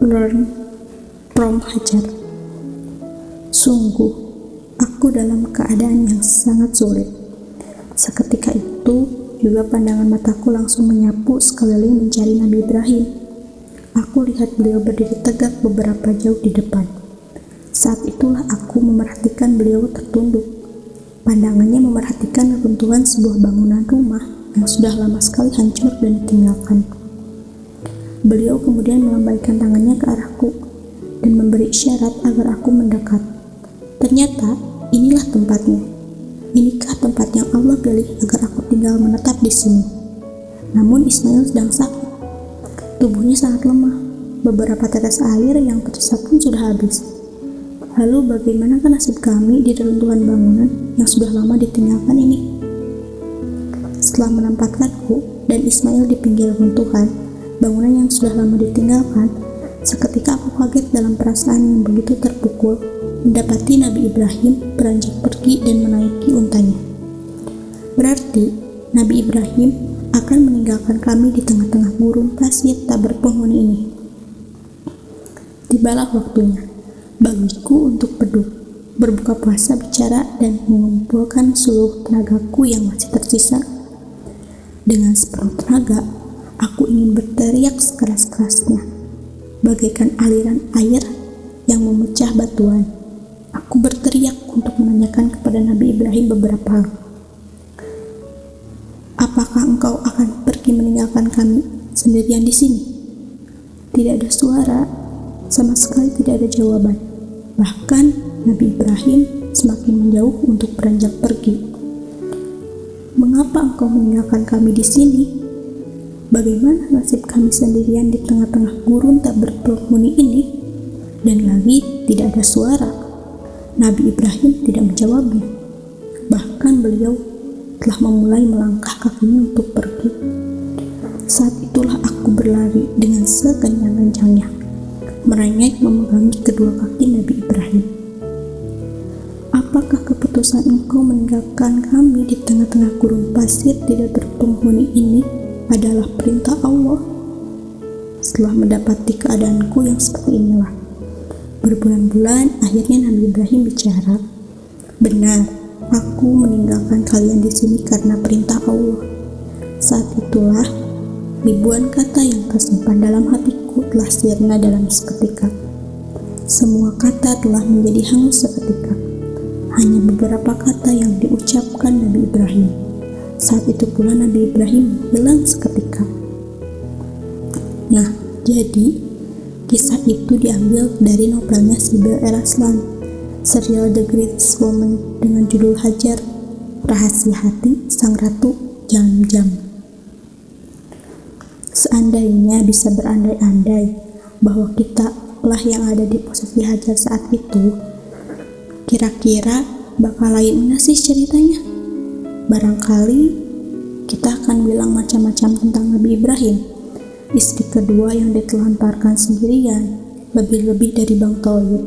learn from Hajar. Sungguh, aku dalam keadaan yang sangat sulit. Seketika itu, juga pandangan mataku langsung menyapu sekeliling mencari Nabi Ibrahim. Aku lihat beliau berdiri tegak beberapa jauh di depan. Saat itulah aku memerhatikan beliau tertunduk. Pandangannya memerhatikan runtuhan sebuah bangunan rumah yang sudah lama sekali hancur dan ditinggalkan. Beliau kemudian melambaikan tangannya ke arahku dan memberi isyarat agar aku mendekat. Ternyata inilah tempatnya. Inikah tempat yang Allah pilih agar aku tinggal menetap di sini. Namun Ismail sedang sakit. Tubuhnya sangat lemah. Beberapa tetes air yang tersisa pun sudah habis. Lalu bagaimana nasib kami di reruntuhan bangunan yang sudah lama ditinggalkan ini? Setelah menempatkanku dan Ismail di pinggir runtuhan, bangunan yang sudah lama ditinggalkan, seketika aku kaget dalam perasaan yang begitu terpukul mendapati Nabi Ibrahim beranjak pergi dan menaiki untanya. Berarti Nabi Ibrahim akan meninggalkan kami di tengah-tengah gurun pasir tak berpenghuni ini. Tibalah waktunya bagiku untuk beduk, berbuka puasa bicara dan mengumpulkan seluruh tenagaku yang masih tersisa. Dengan sepenuh tenaga, Aku ingin berteriak sekeras-kerasnya, bagaikan aliran air yang memecah batuan. Aku berteriak untuk menanyakan kepada Nabi Ibrahim beberapa hal. Apakah engkau akan pergi meninggalkan kami sendirian di sini? Tidak ada suara, sama sekali tidak ada jawaban. Bahkan Nabi Ibrahim semakin menjauh untuk beranjak pergi. Mengapa engkau meninggalkan kami di sini? Bagaimana nasib kami sendirian di tengah-tengah gurun tak berpenghuni ini? Dan lagi tidak ada suara. Nabi Ibrahim tidak menjawabnya. Bahkan beliau telah memulai melangkah kakinya untuk pergi. Saat itulah aku berlari dengan sekencang-kencangnya, merengek memegangi kedua kaki Nabi Ibrahim. Apakah keputusan engkau meninggalkan kami di tengah-tengah gurun pasir tidak berpenghuni ini adalah perintah Allah. Setelah mendapati keadaanku yang seperti inilah, berbulan-bulan akhirnya Nabi Ibrahim bicara, "Benar, aku meninggalkan kalian di sini karena perintah Allah." Saat itulah ribuan kata yang tersimpan dalam hatiku telah sirna dalam seketika. Semua kata telah menjadi hangus seketika. Hanya beberapa kata yang diucapkan Nabi Ibrahim. Saat itu pula Nabi Ibrahim hilang seketika. Nah, jadi kisah itu diambil dari novelnya Sibyl Eraslan, serial The Greatest Woman dengan judul Hajar, Rahasia Hati Sang Ratu Jam-Jam. Seandainya bisa berandai-andai bahwa kita lah yang ada di posisi Hajar saat itu, kira-kira bakal lain sih ceritanya? Barangkali kita akan bilang macam-macam tentang Nabi Ibrahim, istri kedua yang ditelantarkan sendirian, lebih-lebih dari Bang Toyib.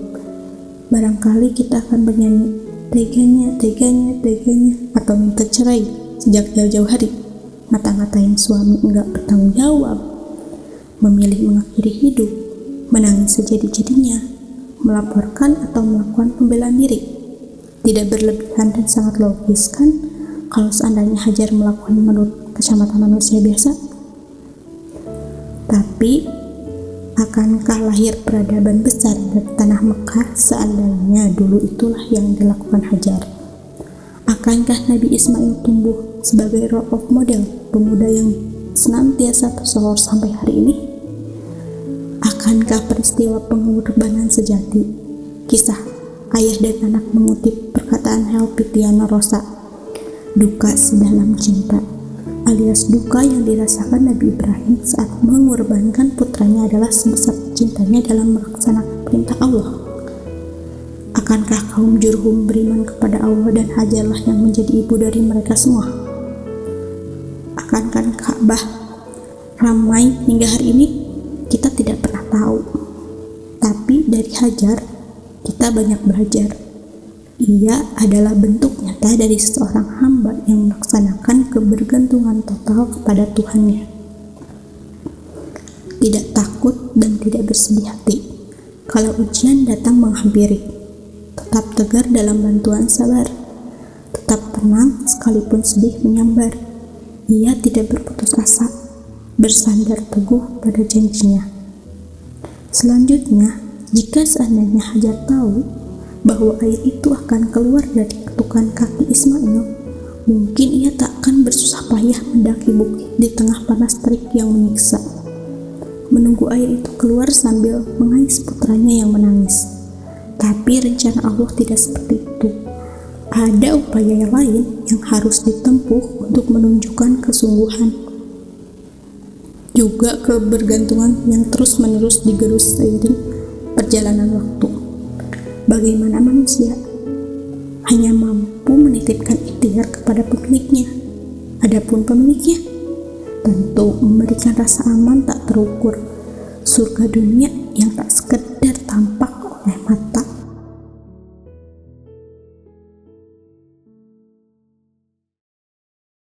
Barangkali kita akan bernyanyi teganya, teganya, teganya, atau minta cerai sejak jauh-jauh hari. Ngata-ngatain suami enggak bertanggung jawab, memilih mengakhiri hidup, menangis sejadi-jadinya, melaporkan atau melakukan pembelaan diri. Tidak berlebihan dan sangat logis kan? Kalau seandainya Hajar melakukan menurut kacamata manusia biasa? Tapi, akankah lahir peradaban besar dari tanah Mekah seandainya dulu itulah yang dilakukan Hajar? Akankah Nabi Ismail tumbuh sebagai role of model pemuda yang senantiasa tersohor sampai hari ini? Akankah peristiwa pengorbanan sejati, kisah ayah dan anak mengutip perkataan Helpitiana Rosa duka sedalam cinta alias duka yang dirasakan Nabi Ibrahim saat mengorbankan putranya adalah sebesar cintanya dalam melaksanakan perintah Allah. Akankah kaum Jurhum beriman kepada Allah dan Hajarlah yang menjadi ibu dari mereka semua? Akankah Ka'bah ramai hingga hari ini? Kita tidak pernah tahu. Tapi dari Hajar, kita banyak belajar. Ia adalah bentuk nyata dari seorang hamba yang melaksanakan kebergantungan total kepada Tuhannya. tidak takut dan tidak bersedih hati. Kalau ujian datang menghampiri, tetap tegar dalam bantuan sabar, tetap tenang sekalipun sedih menyambar. Ia tidak berputus asa, bersandar teguh pada janjinya. Selanjutnya, jika seandainya Hajar tahu bahwa air itu akan keluar dari ketukan kaki Ismail, mungkin ia tak akan bersusah payah mendaki bukit di tengah panas terik yang menyiksa. Menunggu air itu keluar sambil mengais putranya yang menangis. Tapi rencana Allah tidak seperti itu. Ada upaya yang lain yang harus ditempuh untuk menunjukkan kesungguhan juga kebergantungan yang terus-menerus digerus seiring perjalanan waktu. Bagaimana manusia hanya mampu menitipkan ikhtiar kepada pemiliknya, adapun pemiliknya tentu memberikan rasa aman tak terukur, surga dunia yang tak sekedar tampak